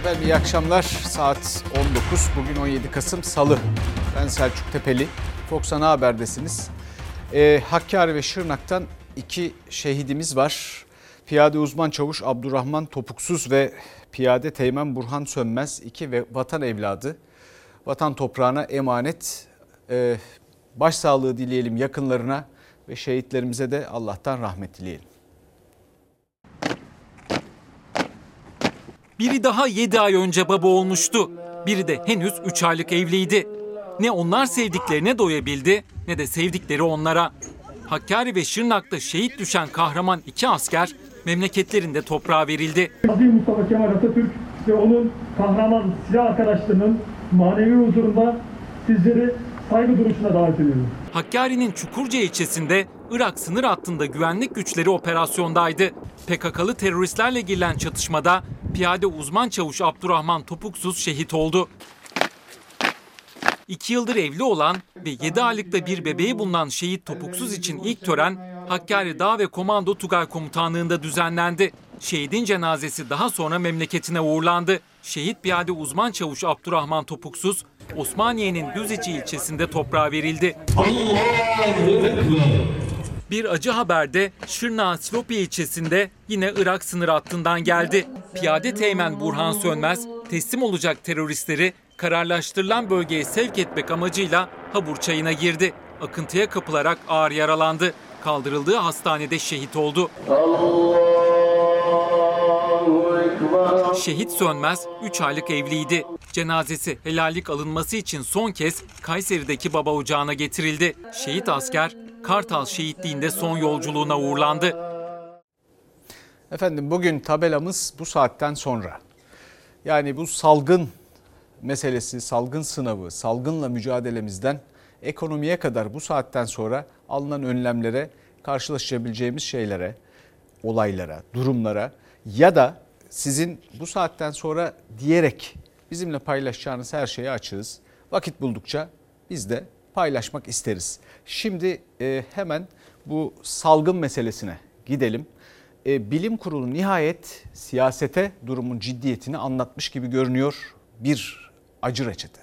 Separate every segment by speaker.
Speaker 1: Efendim iyi akşamlar. Saat 19. Bugün 17 Kasım Salı. Ben Selçuk Tepeli. Fox Ana Haber'desiniz. Ee, Hakkari ve Şırnak'tan iki şehidimiz var. Piyade uzman çavuş Abdurrahman Topuksuz ve piyade teğmen Burhan Sönmez iki ve vatan evladı. Vatan toprağına emanet. Ee, başsağlığı dileyelim yakınlarına ve şehitlerimize de Allah'tan rahmet dileyelim.
Speaker 2: Biri daha 7 ay önce baba olmuştu. Biri de henüz 3 aylık evliydi. Ne onlar sevdiklerine doyabildi ne de sevdikleri onlara. Hakkari ve Şırnak'ta şehit düşen kahraman iki asker memleketlerinde toprağa verildi.
Speaker 3: Aziz Mustafa Kemal Atatürk ve onun kahraman silah arkadaşlarının manevi huzurunda sizleri saygı duruşuna davet ediyorum.
Speaker 2: Hakkari'nin Çukurca ilçesinde Irak sınır hattında güvenlik güçleri operasyondaydı. PKK'lı teröristlerle girilen çatışmada piyade uzman çavuş Abdurrahman Topuksuz şehit oldu. 2 yıldır evli olan ve 7 aylıkta bir bebeği bulunan şehit Topuksuz için ilk tören Hakkari Dağ ve Komando Tugay Komutanlığı'nda düzenlendi. Şehidin cenazesi daha sonra memleketine uğurlandı. Şehit piyade uzman çavuş Abdurrahman Topuksuz, Osmaniye'nin Düzeci ilçesinde toprağa verildi. Bir acı haber de Şırnak'ın Silopi ilçesinde yine Irak sınır hattından geldi. Piyade teğmen Burhan Sönmez teslim olacak teröristleri kararlaştırılan bölgeye sevk etmek amacıyla Habur çayına girdi. Akıntıya kapılarak ağır yaralandı. Kaldırıldığı hastanede şehit oldu. Şehit Sönmez 3 aylık evliydi. Cenazesi helallik alınması için son kez Kayseri'deki baba ocağına getirildi. Şehit asker Kartal şehitliğinde son yolculuğuna uğurlandı.
Speaker 1: Efendim bugün tabelamız bu saatten sonra. Yani bu salgın meselesi, salgın sınavı, salgınla mücadelemizden ekonomiye kadar bu saatten sonra alınan önlemlere, karşılaşabileceğimiz şeylere, olaylara, durumlara ya da sizin bu saatten sonra diyerek bizimle paylaşacağınız her şeye açığız. Vakit buldukça biz de paylaşmak isteriz. Şimdi e, hemen bu salgın meselesine gidelim. E, bilim kurulu nihayet siyasete durumun ciddiyetini anlatmış gibi görünüyor. Bir acı reçete.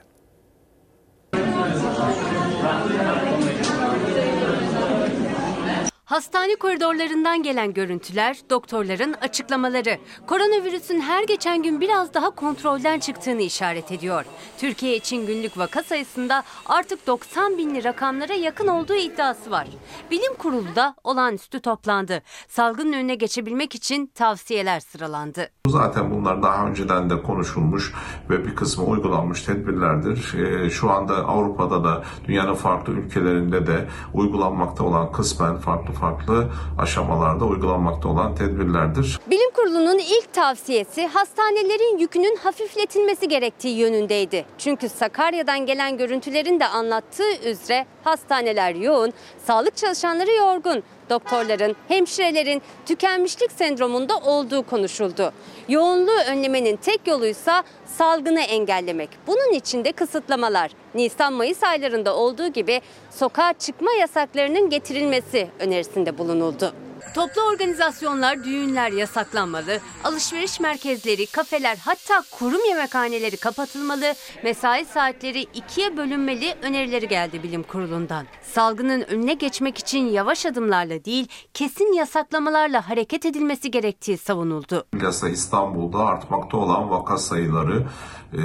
Speaker 4: Hastane koridorlarından gelen görüntüler, doktorların açıklamaları. Koronavirüsün her geçen gün biraz daha kontrolden çıktığını işaret ediyor. Türkiye için günlük vaka sayısında artık 90 binli rakamlara yakın olduğu iddiası var. Bilim kurulu da olağanüstü toplandı. Salgının önüne geçebilmek için tavsiyeler sıralandı.
Speaker 5: Zaten bunlar daha önceden de konuşulmuş ve bir kısmı uygulanmış tedbirlerdir. Ee, şu anda Avrupa'da da dünyanın farklı ülkelerinde de uygulanmakta olan kısmen farklı farklı aşamalarda uygulanmakta olan tedbirlerdir.
Speaker 4: Bilim kurulunun ilk tavsiyesi hastanelerin yükünün hafifletilmesi gerektiği yönündeydi. Çünkü Sakarya'dan gelen görüntülerin de anlattığı üzere hastaneler yoğun, sağlık çalışanları yorgun doktorların, hemşirelerin tükenmişlik sendromunda olduğu konuşuldu. Yoğunluğu önlemenin tek yoluysa salgını engellemek. Bunun için de kısıtlamalar. Nisan-Mayıs aylarında olduğu gibi sokağa çıkma yasaklarının getirilmesi önerisinde bulunuldu. Toplu organizasyonlar, düğünler yasaklanmalı, alışveriş merkezleri, kafeler hatta kurum yemekhaneleri kapatılmalı, mesai saatleri ikiye bölünmeli önerileri geldi bilim kurulundan. Salgının önüne geçmek için yavaş adımlarla değil, kesin yasaklamalarla hareket edilmesi gerektiği savunuldu.
Speaker 5: Bilhassa İstanbul'da artmakta olan vaka sayıları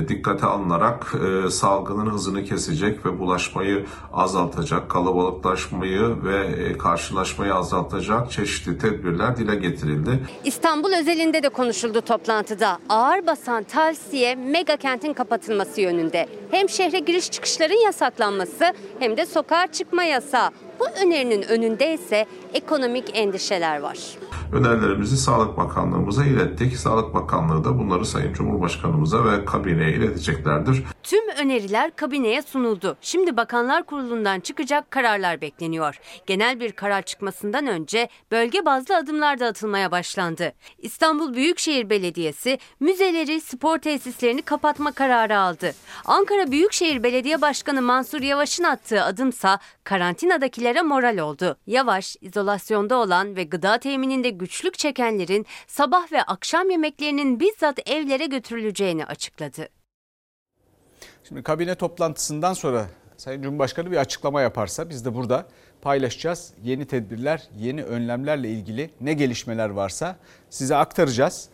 Speaker 5: dikkate alınarak e, salgının hızını kesecek ve bulaşmayı azaltacak, kalabalıklaşmayı ve e, karşılaşmayı azaltacak çeşitli tedbirler dile getirildi.
Speaker 4: İstanbul özelinde de konuşuldu toplantıda. Ağır basan tavsiye mega kentin kapatılması yönünde. Hem şehre giriş çıkışların yasaklanması hem de sokağa çıkma yasağı. Bu önerinin önünde ise ekonomik endişeler var.
Speaker 5: Önerilerimizi Sağlık Bakanlığımıza ilettik. Sağlık Bakanlığı da bunları Sayın Cumhurbaşkanımıza ve kabineye ileteceklerdir.
Speaker 4: Tüm öneriler kabineye sunuldu. Şimdi Bakanlar Kurulu'ndan çıkacak kararlar bekleniyor. Genel bir karar çıkmasından önce bölge bazlı adımlar da atılmaya başlandı. İstanbul Büyükşehir Belediyesi müzeleri, spor tesislerini kapatma kararı aldı. Ankara Büyükşehir Belediye Başkanı Mansur Yavaş'ın attığı adımsa karantinadakilere eğitimcilere moral oldu. Yavaş, izolasyonda olan ve gıda temininde güçlük çekenlerin sabah ve akşam yemeklerinin bizzat evlere götürüleceğini açıkladı.
Speaker 1: Şimdi kabine toplantısından sonra Sayın Cumhurbaşkanı bir açıklama yaparsa biz de burada paylaşacağız. Yeni tedbirler, yeni önlemlerle ilgili ne gelişmeler varsa size aktaracağız.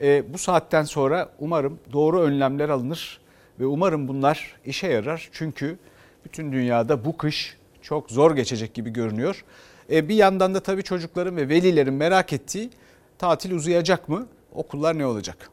Speaker 1: E, bu saatten sonra umarım doğru önlemler alınır ve umarım bunlar işe yarar. Çünkü bütün dünyada bu kış çok zor geçecek gibi görünüyor. E, bir yandan da tabii çocukların ve velilerin merak ettiği tatil uzayacak mı? Okullar ne olacak?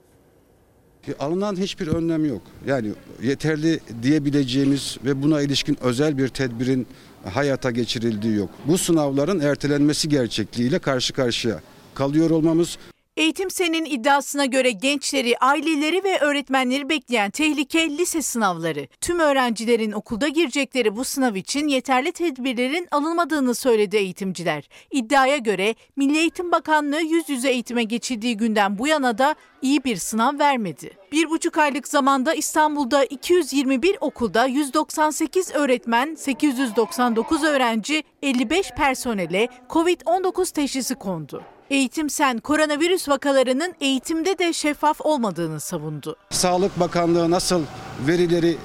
Speaker 6: Alınan hiçbir önlem yok. Yani yeterli diyebileceğimiz ve buna ilişkin özel bir tedbirin hayata geçirildiği yok. Bu sınavların ertelenmesi gerçekliğiyle karşı karşıya kalıyor olmamız
Speaker 7: Eğitim Sen'in iddiasına göre gençleri, aileleri ve öğretmenleri bekleyen tehlike lise sınavları. Tüm öğrencilerin okulda girecekleri bu sınav için yeterli tedbirlerin alınmadığını söyledi eğitimciler. İddiaya göre Milli Eğitim Bakanlığı yüz yüze eğitime geçildiği günden bu yana da iyi bir sınav vermedi. Bir buçuk aylık zamanda İstanbul'da 221 okulda 198 öğretmen, 899 öğrenci, 55 personele COVID-19 teşhisi kondu. Eğitim Sen koronavirüs vakalarının eğitimde de şeffaf olmadığını savundu.
Speaker 6: Sağlık Bakanlığı nasıl verileri e,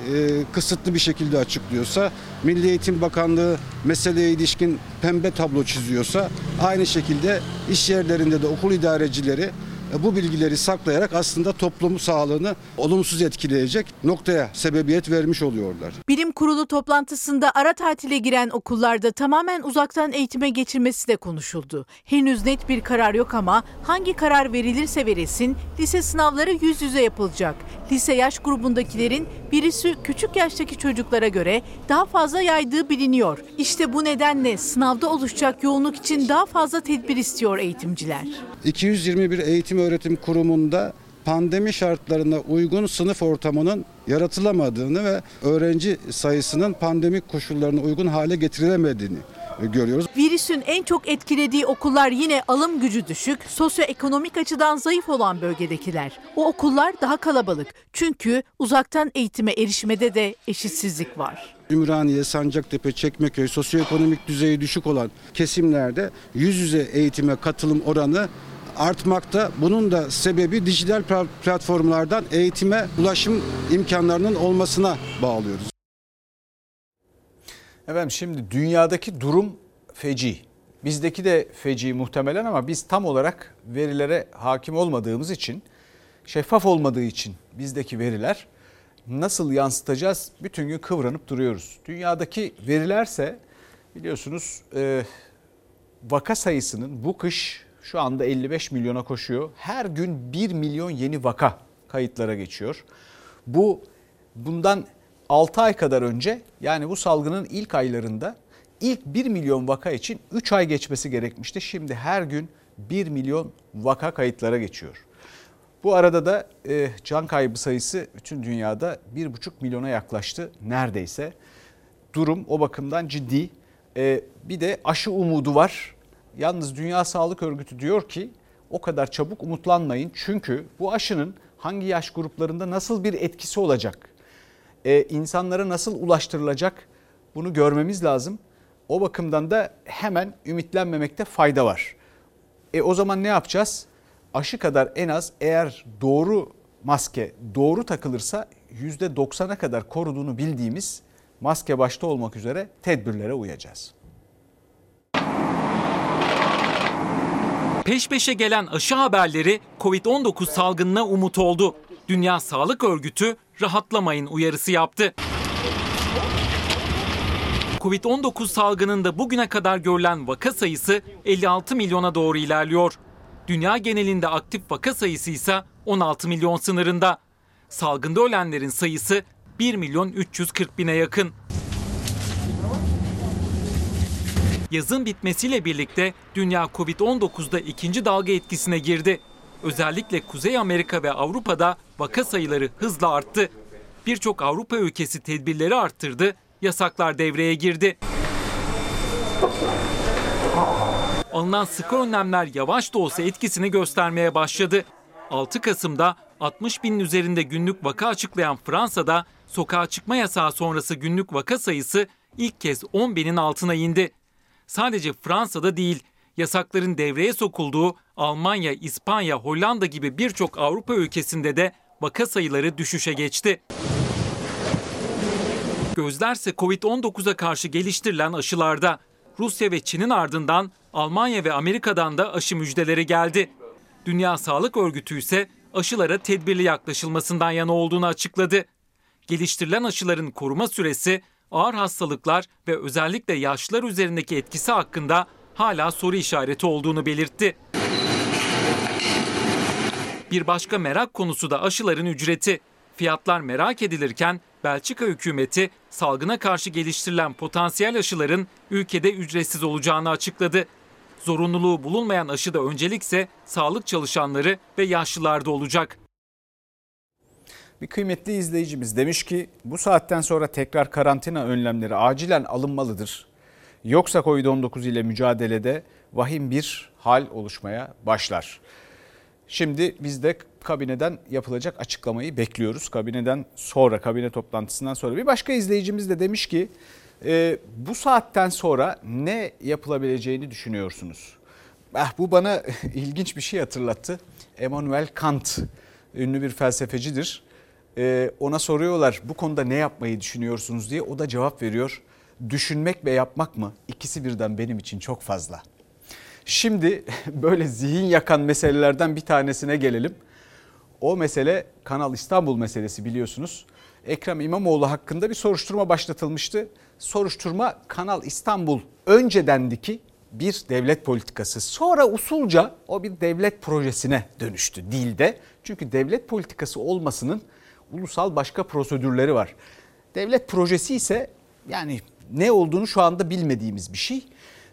Speaker 6: kısıtlı bir şekilde açıklıyorsa, Milli Eğitim Bakanlığı meseleye ilişkin pembe tablo çiziyorsa aynı şekilde iş yerlerinde de okul idarecileri bu bilgileri saklayarak aslında toplumu sağlığını olumsuz etkileyecek noktaya sebebiyet vermiş oluyorlar.
Speaker 7: Bilim Kurulu toplantısında ara tatile giren okullarda tamamen uzaktan eğitime geçilmesi de konuşuldu. Henüz net bir karar yok ama hangi karar verilirse verilsin lise sınavları yüz yüze yapılacak. Lise yaş grubundakilerin virüsü küçük yaştaki çocuklara göre daha fazla yaydığı biliniyor. İşte bu nedenle sınavda oluşacak yoğunluk için daha fazla tedbir istiyor eğitimciler.
Speaker 6: 221 eğitim öğretim kurumunda pandemi şartlarına uygun sınıf ortamının yaratılamadığını ve öğrenci sayısının pandemik koşullarına uygun hale getirilemediğini görüyoruz.
Speaker 7: Virüsün en çok etkilediği okullar yine alım gücü düşük, sosyoekonomik açıdan zayıf olan bölgedekiler. O okullar daha kalabalık çünkü uzaktan eğitime erişmede de eşitsizlik var.
Speaker 6: Ümraniye, Sancaktepe, Çekmeköy sosyoekonomik düzeyi düşük olan kesimlerde yüz yüze eğitime katılım oranı artmakta. Bunun da sebebi dijital platformlardan eğitime ulaşım imkanlarının olmasına bağlıyoruz.
Speaker 1: Efendim şimdi dünyadaki durum feci. Bizdeki de feci muhtemelen ama biz tam olarak verilere hakim olmadığımız için, şeffaf olmadığı için bizdeki veriler nasıl yansıtacağız bütün gün kıvranıp duruyoruz. Dünyadaki verilerse biliyorsunuz e, vaka sayısının bu kış şu anda 55 milyona koşuyor. Her gün 1 milyon yeni vaka kayıtlara geçiyor. Bu bundan 6 ay kadar önce yani bu salgının ilk aylarında ilk 1 milyon vaka için 3 ay geçmesi gerekmişti. Şimdi her gün 1 milyon vaka kayıtlara geçiyor. Bu arada da e, can kaybı sayısı bütün dünyada 1,5 milyona yaklaştı neredeyse. Durum o bakımdan ciddi. E, bir de aşı umudu var. Yalnız Dünya Sağlık Örgütü diyor ki o kadar çabuk umutlanmayın. Çünkü bu aşının hangi yaş gruplarında nasıl bir etkisi olacak? Ee, insanlara nasıl ulaştırılacak? Bunu görmemiz lazım. O bakımdan da hemen ümitlenmemekte fayda var. E o zaman ne yapacağız? Aşı kadar en az eğer doğru maske doğru takılırsa %90'a kadar koruduğunu bildiğimiz maske başta olmak üzere tedbirlere uyacağız.
Speaker 2: Peş peşe gelen aşı haberleri Covid-19 salgınına umut oldu. Dünya Sağlık Örgütü rahatlamayın uyarısı yaptı. Covid-19 salgınında bugüne kadar görülen vaka sayısı 56 milyona doğru ilerliyor. Dünya genelinde aktif vaka sayısı ise 16 milyon sınırında. Salgında ölenlerin sayısı 1 milyon 340 bine yakın. Yazın bitmesiyle birlikte dünya Covid-19'da ikinci dalga etkisine girdi. Özellikle Kuzey Amerika ve Avrupa'da vaka sayıları hızla arttı. Birçok Avrupa ülkesi tedbirleri arttırdı, yasaklar devreye girdi. Alınan sıkı önlemler yavaş da olsa etkisini göstermeye başladı. 6 Kasım'da 60 binin üzerinde günlük vaka açıklayan Fransa'da sokağa çıkma yasağı sonrası günlük vaka sayısı ilk kez 10 binin altına indi. Sadece Fransa'da değil, yasakların devreye sokulduğu Almanya, İspanya, Hollanda gibi birçok Avrupa ülkesinde de vaka sayıları düşüşe geçti. Gözlerse Covid-19'a karşı geliştirilen aşılarda. Rusya ve Çin'in ardından Almanya ve Amerika'dan da aşı müjdeleri geldi. Dünya Sağlık Örgütü ise aşılara tedbirli yaklaşılmasından yana olduğunu açıkladı. Geliştirilen aşıların koruma süresi, ağır hastalıklar ve özellikle yaşlılar üzerindeki etkisi hakkında hala soru işareti olduğunu belirtti. Bir başka merak konusu da aşıların ücreti. Fiyatlar merak edilirken Belçika hükümeti salgına karşı geliştirilen potansiyel aşıların ülkede ücretsiz olacağını açıkladı. Zorunluluğu bulunmayan aşıda öncelikse sağlık çalışanları ve yaşlılarda olacak.
Speaker 1: Bir kıymetli izleyicimiz demiş ki bu saatten sonra tekrar karantina önlemleri acilen alınmalıdır. Yoksa Covid-19 ile mücadelede vahim bir hal oluşmaya başlar. Şimdi biz de kabineden yapılacak açıklamayı bekliyoruz. Kabineden sonra, kabine toplantısından sonra. Bir başka izleyicimiz de demiş ki e, bu saatten sonra ne yapılabileceğini düşünüyorsunuz? Ah, bu bana ilginç bir şey hatırlattı. Emmanuel Kant ünlü bir felsefecidir. E, ona soruyorlar bu konuda ne yapmayı düşünüyorsunuz diye. O da cevap veriyor. Düşünmek ve yapmak mı? İkisi birden benim için çok fazla. Şimdi böyle zihin yakan meselelerden bir tanesine gelelim. O mesele Kanal İstanbul meselesi biliyorsunuz. Ekrem İmamoğlu hakkında bir soruşturma başlatılmıştı. Soruşturma Kanal İstanbul öncedendi ki bir devlet politikası. Sonra usulca o bir devlet projesine dönüştü dilde. Çünkü devlet politikası olmasının ulusal başka prosedürleri var. Devlet projesi ise yani ne olduğunu şu anda bilmediğimiz bir şey.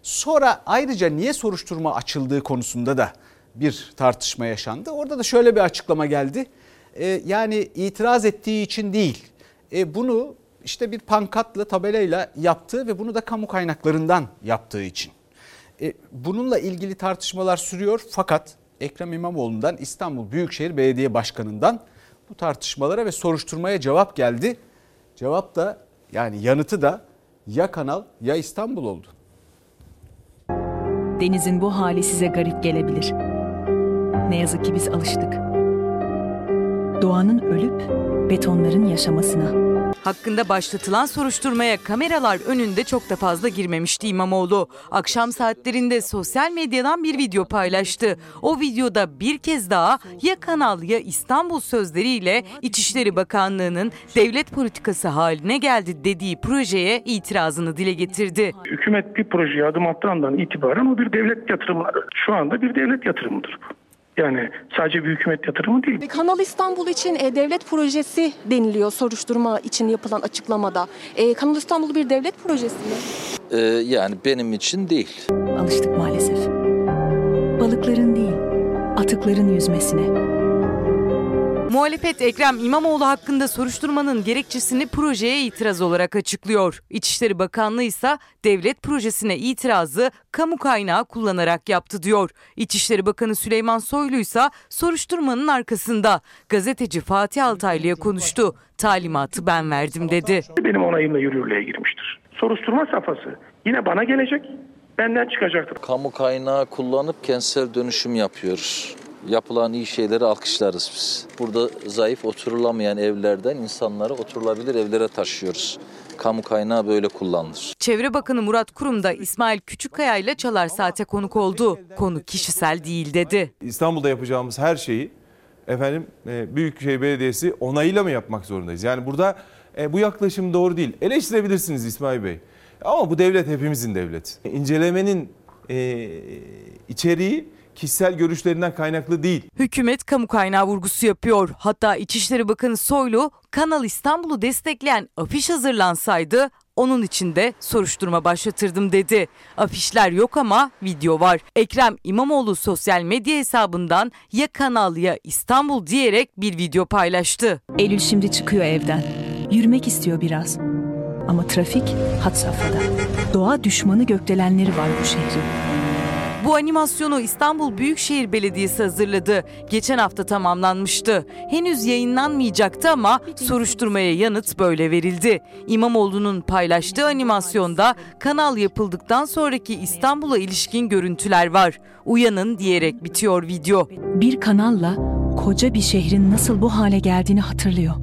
Speaker 1: Sonra ayrıca niye soruşturma açıldığı konusunda da bir tartışma yaşandı. Orada da şöyle bir açıklama geldi. Ee, yani itiraz ettiği için değil. E, bunu işte bir pankatla tabelayla yaptığı ve bunu da kamu kaynaklarından yaptığı için. E, bununla ilgili tartışmalar sürüyor fakat Ekrem İmamoğlu'ndan İstanbul Büyükşehir Belediye Başkanı'ndan bu tartışmalara ve soruşturmaya cevap geldi. Cevap da yani yanıtı da ya Kanal ya İstanbul oldu.
Speaker 8: Denizin bu hali size garip gelebilir. Ne yazık ki biz alıştık. Doğanın ölüp betonların yaşamasına.
Speaker 9: Hakkında başlatılan soruşturmaya kameralar önünde çok da fazla girmemişti İmamoğlu. Akşam saatlerinde sosyal medyadan bir video paylaştı. O videoda bir kez daha ya Kanal ya İstanbul sözleriyle İçişleri Bakanlığı'nın devlet politikası haline geldi dediği projeye itirazını dile getirdi.
Speaker 10: Hükümet bir projeye adım attığı itibaren o bir devlet yatırımı. Şu anda bir devlet yatırımıdır bu. Yani sadece bir hükümet yatırımı değil.
Speaker 11: Kanal İstanbul için e, devlet projesi deniliyor soruşturma için yapılan açıklamada. E, Kanal İstanbul bir devlet projesi mi?
Speaker 12: Ee, yani benim için değil.
Speaker 8: Alıştık maalesef. Balıkların değil, atıkların yüzmesine.
Speaker 9: Muhalefet Ekrem İmamoğlu hakkında soruşturmanın gerekçesini projeye itiraz olarak açıklıyor. İçişleri Bakanlığı ise devlet projesine itirazı kamu kaynağı kullanarak yaptı diyor. İçişleri Bakanı Süleyman Soylu ise soruşturmanın arkasında. Gazeteci Fatih Altaylı'ya konuştu. Talimatı ben verdim dedi.
Speaker 10: Benim onayımla yürürlüğe girmiştir. Soruşturma safhası yine bana gelecek, benden çıkacaktır.
Speaker 12: Kamu kaynağı kullanıp kentsel dönüşüm yapıyoruz. Yapılan iyi şeyleri alkışlarız biz. Burada zayıf oturulamayan evlerden insanları oturulabilir evlere taşıyoruz. Kamu kaynağı böyle kullanılır.
Speaker 9: Çevre Bakanı Murat Kurum da İsmail Küçükkaya ile Çalar Saat'e konuk oldu. Konu kişisel değil dedi.
Speaker 13: İstanbul'da yapacağımız her şeyi efendim e, Büyükşehir Belediyesi onayıyla mı yapmak zorundayız? Yani burada e, bu yaklaşım doğru değil. Eleştirebilirsiniz İsmail Bey. Ama bu devlet hepimizin devleti. İncelemenin e, içeriği kişisel görüşlerinden kaynaklı değil.
Speaker 9: Hükümet kamu kaynağı vurgusu yapıyor. Hatta İçişleri Bakanı Soylu Kanal İstanbul'u destekleyen afiş hazırlansaydı onun için de soruşturma başlatırdım dedi. Afişler yok ama video var. Ekrem İmamoğlu sosyal medya hesabından ya Kanal ya İstanbul diyerek bir video paylaştı.
Speaker 8: Eylül şimdi çıkıyor evden. Yürümek istiyor biraz. Ama trafik had safhada. Doğa düşmanı gökdelenleri var bu şehrin.
Speaker 9: Bu animasyonu İstanbul Büyükşehir Belediyesi hazırladı. Geçen hafta tamamlanmıştı. Henüz yayınlanmayacaktı ama soruşturmaya yanıt böyle verildi. İmamoğlu'nun paylaştığı animasyonda kanal yapıldıktan sonraki İstanbul'a ilişkin görüntüler var. Uyanın diyerek bitiyor video.
Speaker 8: Bir kanalla koca bir şehrin nasıl bu hale geldiğini hatırlıyor.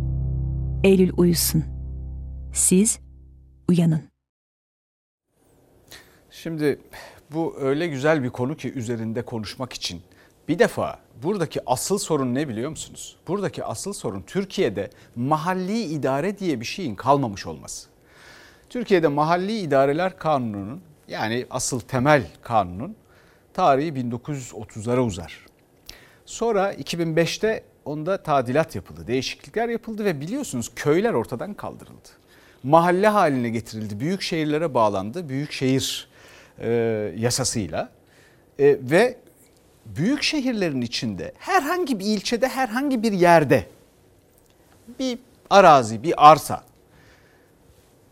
Speaker 8: Eylül uyusun. Siz uyanın.
Speaker 1: Şimdi bu öyle güzel bir konu ki üzerinde konuşmak için. Bir defa buradaki asıl sorun ne biliyor musunuz? Buradaki asıl sorun Türkiye'de mahalli idare diye bir şeyin kalmamış olması. Türkiye'de mahalli idareler kanununun yani asıl temel kanunun tarihi 1930'lara uzar. Sonra 2005'te onda tadilat yapıldı, değişiklikler yapıldı ve biliyorsunuz köyler ortadan kaldırıldı. Mahalle haline getirildi, büyük şehirlere bağlandı, büyük şehir e, yasasıyla e, ve büyük şehirlerin içinde herhangi bir ilçede, herhangi bir yerde bir arazi, bir arsa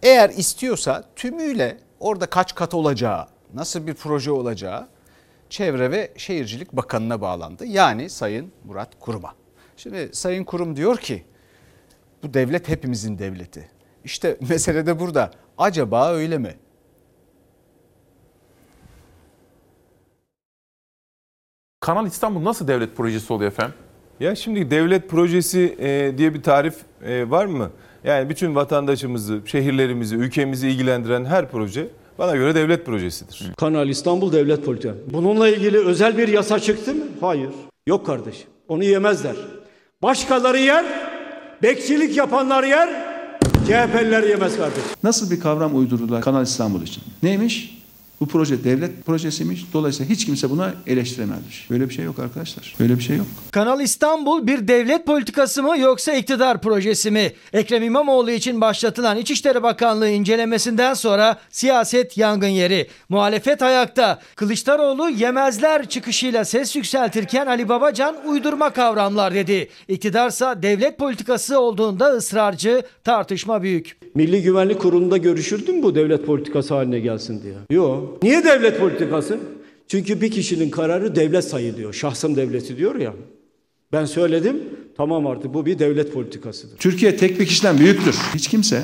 Speaker 1: eğer istiyorsa tümüyle orada kaç kat olacağı, nasıl bir proje olacağı Çevre ve Şehircilik Bakanı'na bağlandı. Yani Sayın Murat Kurum'a. Şimdi Sayın Kurum diyor ki bu devlet hepimizin devleti. İşte mesele de burada. Acaba öyle mi?
Speaker 14: Kanal İstanbul nasıl devlet projesi oluyor efendim?
Speaker 13: Ya şimdi devlet projesi e, diye bir tarif e, var mı? Yani bütün vatandaşımızı, şehirlerimizi, ülkemizi ilgilendiren her proje bana göre devlet projesidir.
Speaker 15: Kanal İstanbul devlet politika. Bununla ilgili özel bir yasa çıktı mı? Hayır. Yok kardeşim. Onu yemezler. Başkaları yer, bekçilik yapanlar yer, CHP'liler yemez kardeşim.
Speaker 16: Nasıl bir kavram uydurdular Kanal İstanbul için? Neymiş? Bu proje devlet projesiymiş. Dolayısıyla hiç kimse buna eleştiremezmiş. Böyle bir şey yok arkadaşlar. Böyle bir şey yok.
Speaker 17: Kanal İstanbul bir devlet politikası mı yoksa iktidar projesi mi? Ekrem İmamoğlu için başlatılan İçişleri Bakanlığı incelemesinden sonra siyaset yangın yeri. Muhalefet ayakta. Kılıçdaroğlu yemezler çıkışıyla ses yükseltirken Ali Babacan uydurma kavramlar dedi. İktidarsa devlet politikası olduğunda ısrarcı tartışma büyük.
Speaker 15: Milli Güvenlik Kurulu'nda görüşüldü mü bu devlet politikası haline gelsin diye? Yok. Niye devlet politikası? Çünkü bir kişinin kararı devlet sayılıyor. Şahsım devleti diyor ya. Ben söyledim. Tamam artık bu bir devlet politikasıdır.
Speaker 16: Türkiye tek bir kişiden büyüktür. Hiç kimse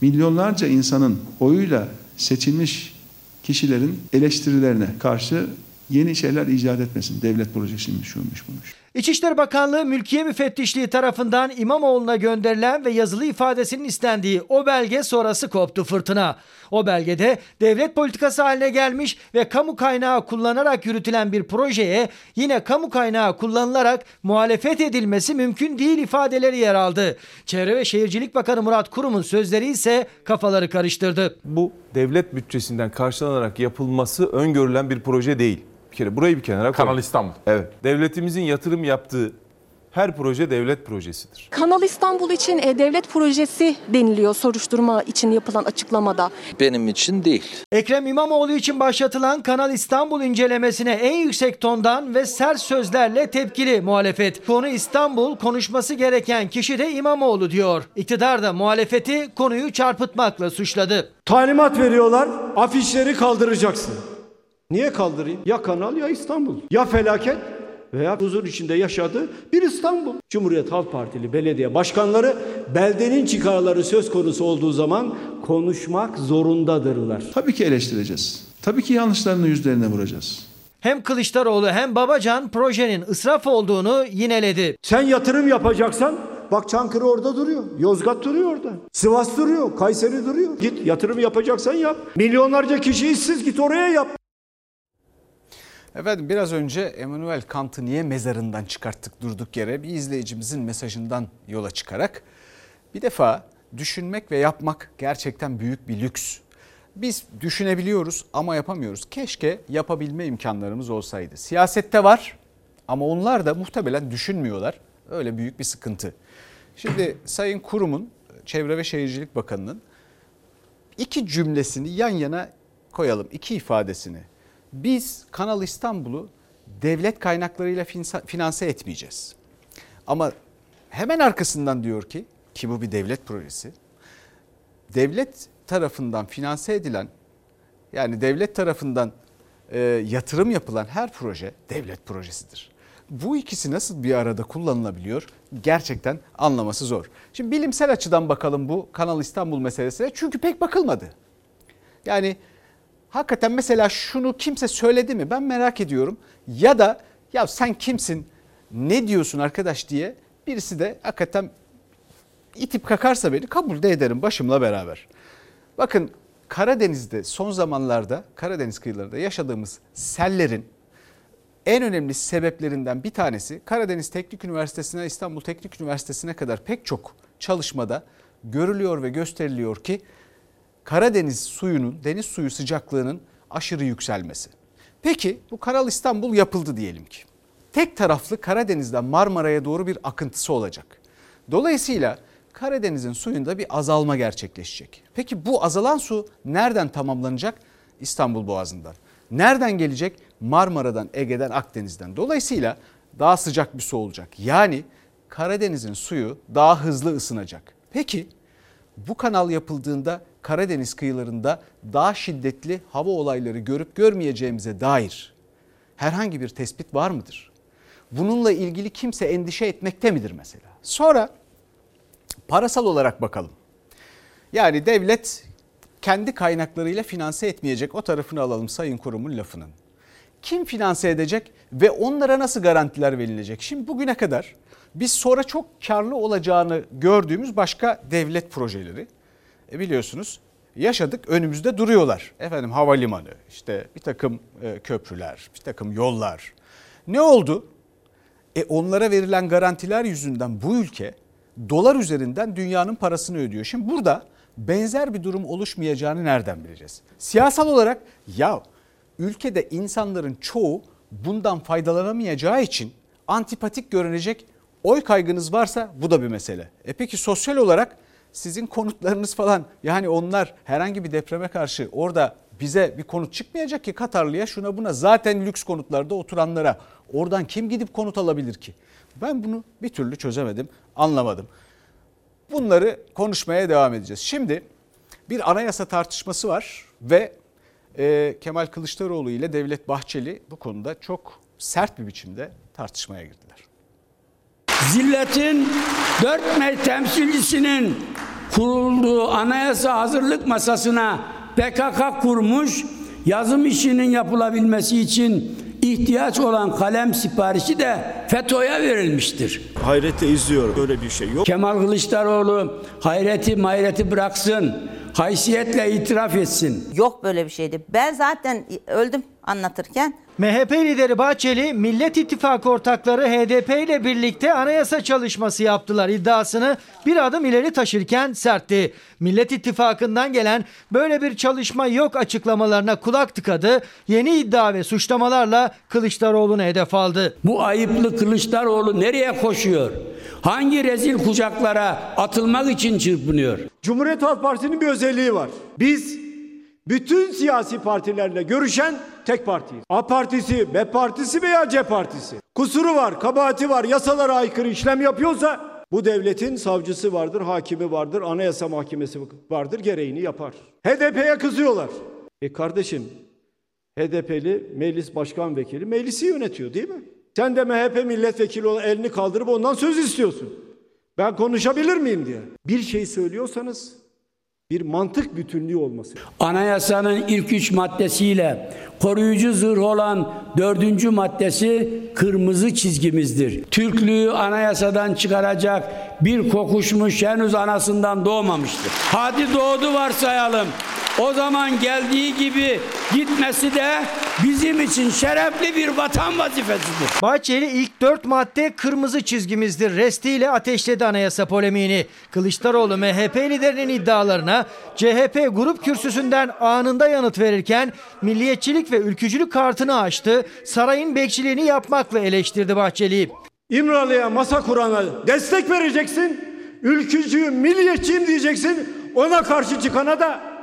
Speaker 16: milyonlarca insanın oyuyla seçilmiş kişilerin eleştirilerine karşı yeni şeyler icat etmesin. Devlet projesiymiş, şuymuş, buymuş.
Speaker 17: İçişleri Bakanlığı Mülkiye Müfettişliği tarafından İmamoğlu'na gönderilen ve yazılı ifadesinin istendiği o belge sonrası koptu fırtına. O belgede devlet politikası haline gelmiş ve kamu kaynağı kullanarak yürütülen bir projeye yine kamu kaynağı kullanılarak muhalefet edilmesi mümkün değil ifadeleri yer aldı. Çevre ve Şehircilik Bakanı Murat Kurum'un sözleri ise kafaları karıştırdı.
Speaker 13: Bu devlet bütçesinden karşılanarak yapılması öngörülen bir proje değil. Bir kere burayı bir kenara koy.
Speaker 14: Kanal İstanbul.
Speaker 13: Evet. Devletimizin yatırım yaptığı her proje devlet projesidir.
Speaker 11: Kanal İstanbul için e, devlet projesi deniliyor soruşturma için yapılan açıklamada.
Speaker 12: Benim için değil.
Speaker 17: Ekrem İmamoğlu için başlatılan Kanal İstanbul incelemesine en yüksek tondan ve sert sözlerle tepkili muhalefet. Konu İstanbul, konuşması gereken kişi de İmamoğlu diyor. İktidar da muhalefeti konuyu çarpıtmakla suçladı.
Speaker 15: Talimat veriyorlar. Afişleri kaldıracaksın. Niye kaldırayım? Ya kanal ya İstanbul. Ya felaket veya huzur içinde yaşadığı bir İstanbul. Cumhuriyet Halk Partili belediye başkanları beldenin çıkarları söz konusu olduğu zaman konuşmak zorundadırlar.
Speaker 16: Tabii ki eleştireceğiz. Tabii ki yanlışlarını yüzlerine vuracağız.
Speaker 17: Hem Kılıçdaroğlu hem Babacan projenin ısraf olduğunu yineledi.
Speaker 15: Sen yatırım yapacaksan Bak Çankırı orada duruyor. Yozgat duruyor orada. Sivas duruyor. Kayseri duruyor. Git yatırım yapacaksan yap. Milyonlarca kişi işsiz git oraya yap.
Speaker 1: Efendim biraz önce Emmanuel Kant'ı niye mezarından çıkarttık durduk yere bir izleyicimizin mesajından yola çıkarak bir defa düşünmek ve yapmak gerçekten büyük bir lüks. Biz düşünebiliyoruz ama yapamıyoruz. Keşke yapabilme imkanlarımız olsaydı. Siyasette var ama onlar da muhtemelen düşünmüyorlar. Öyle büyük bir sıkıntı. Şimdi Sayın Kurum'un Çevre ve Şehircilik Bakanı'nın iki cümlesini yan yana koyalım. iki ifadesini. Biz Kanal İstanbul'u devlet kaynaklarıyla finanse etmeyeceğiz. Ama hemen arkasından diyor ki ki bu bir devlet projesi. Devlet tarafından finanse edilen yani devlet tarafından e, yatırım yapılan her proje devlet projesidir. Bu ikisi nasıl bir arada kullanılabiliyor gerçekten anlaması zor. Şimdi bilimsel açıdan bakalım bu Kanal İstanbul meselesine çünkü pek bakılmadı. Yani hakikaten mesela şunu kimse söyledi mi ben merak ediyorum. Ya da ya sen kimsin ne diyorsun arkadaş diye birisi de hakikaten itip kakarsa beni kabul de ederim başımla beraber. Bakın Karadeniz'de son zamanlarda Karadeniz kıyılarında yaşadığımız sellerin en önemli sebeplerinden bir tanesi Karadeniz Teknik Üniversitesi'ne İstanbul Teknik Üniversitesi'ne kadar pek çok çalışmada görülüyor ve gösteriliyor ki Karadeniz suyunun, deniz suyu sıcaklığının aşırı yükselmesi. Peki bu Kanal İstanbul yapıldı diyelim ki. Tek taraflı Karadeniz'den Marmara'ya doğru bir akıntısı olacak. Dolayısıyla Karadeniz'in suyunda bir azalma gerçekleşecek. Peki bu azalan su nereden tamamlanacak? İstanbul Boğazı'ndan. Nereden gelecek? Marmara'dan, Ege'den, Akdeniz'den. Dolayısıyla daha sıcak bir su olacak. Yani Karadeniz'in suyu daha hızlı ısınacak. Peki bu kanal yapıldığında Karadeniz kıyılarında daha şiddetli hava olayları görüp görmeyeceğimize dair herhangi bir tespit var mıdır? Bununla ilgili kimse endişe etmekte midir mesela? Sonra parasal olarak bakalım. Yani devlet kendi kaynaklarıyla finanse etmeyecek o tarafını alalım Sayın Kurum'un lafının. Kim finanse edecek ve onlara nasıl garantiler verilecek? Şimdi bugüne kadar biz sonra çok karlı olacağını gördüğümüz başka devlet projeleri e biliyorsunuz yaşadık önümüzde duruyorlar. Efendim havalimanı, işte bir takım e, köprüler, bir takım yollar. Ne oldu? E onlara verilen garantiler yüzünden bu ülke dolar üzerinden dünyanın parasını ödüyor. Şimdi burada benzer bir durum oluşmayacağını nereden bileceğiz? Siyasal olarak ya ülkede insanların çoğu bundan faydalanamayacağı için antipatik görünecek oy kaygınız varsa bu da bir mesele. E peki sosyal olarak sizin konutlarınız falan yani onlar herhangi bir depreme karşı orada bize bir konut çıkmayacak ki Katarlıya şuna buna zaten lüks konutlarda oturanlara oradan kim gidip konut alabilir ki? Ben bunu bir türlü çözemedim, anlamadım. Bunları konuşmaya devam edeceğiz. Şimdi bir anayasa tartışması var ve e, Kemal Kılıçdaroğlu ile Devlet Bahçeli bu konuda çok sert bir biçimde tartışmaya girdiler.
Speaker 18: Zilletin dört temsilcisinin kurulduğu anayasa hazırlık masasına PKK kurmuş, yazım işinin yapılabilmesi için ihtiyaç olan kalem siparişi de FETÖ'ye verilmiştir.
Speaker 19: Hayretle izliyorum. Böyle bir şey yok.
Speaker 18: Kemal Kılıçdaroğlu hayreti mayreti bıraksın, haysiyetle itiraf etsin.
Speaker 20: Yok böyle bir şeydi. Ben zaten öldüm anlatırken.
Speaker 17: MHP lideri Bahçeli, Millet İttifakı ortakları HDP ile birlikte anayasa çalışması yaptılar iddiasını bir adım ileri taşırken sertti. Millet İttifakı'ndan gelen böyle bir çalışma yok açıklamalarına kulak tıkadı. Yeni iddia ve suçlamalarla Kılıçdaroğlu'nu hedef aldı.
Speaker 18: Bu ayıplı Kılıçdaroğlu nereye koşuyor? Hangi rezil kucaklara atılmak için çırpınıyor?
Speaker 15: Cumhuriyet Halk Partisi'nin bir özelliği var. Biz bütün siyasi partilerle görüşen tek partiyiz. A partisi, B partisi veya C partisi. Kusuru var, kabahati var, yasalara aykırı işlem yapıyorsa bu devletin savcısı vardır, hakimi vardır, anayasa mahkemesi vardır, gereğini yapar. HDP'ye kızıyorlar. E kardeşim, HDP'li meclis başkan vekili meclisi yönetiyor değil mi? Sen de MHP milletvekili olan elini kaldırıp ondan söz istiyorsun. Ben konuşabilir miyim diye. Bir şey söylüyorsanız bir mantık bütünlüğü olması.
Speaker 18: Anayasanın ilk üç maddesiyle koruyucu zırh olan dördüncü maddesi kırmızı çizgimizdir. Türklüğü anayasadan çıkaracak bir kokuşmuş henüz anasından doğmamıştır. Hadi doğdu varsayalım. O zaman geldiği gibi gitmesi de bizim için şerefli bir vatan vazifesidir.
Speaker 17: Bahçeli ilk dört madde kırmızı çizgimizdir restiyle ateşledi anayasa polemiğini. Kılıçdaroğlu MHP liderinin iddialarına CHP grup kürsüsünden anında yanıt verirken milliyetçilik ve ülkücülük kartını açtı. Sarayın bekçiliğini yapmakla eleştirdi Bahçeli'yi.
Speaker 15: İmralı'ya masa kurana destek vereceksin. Ülkücüyüm, milliyetçiyim diyeceksin. Ona karşı çıkana da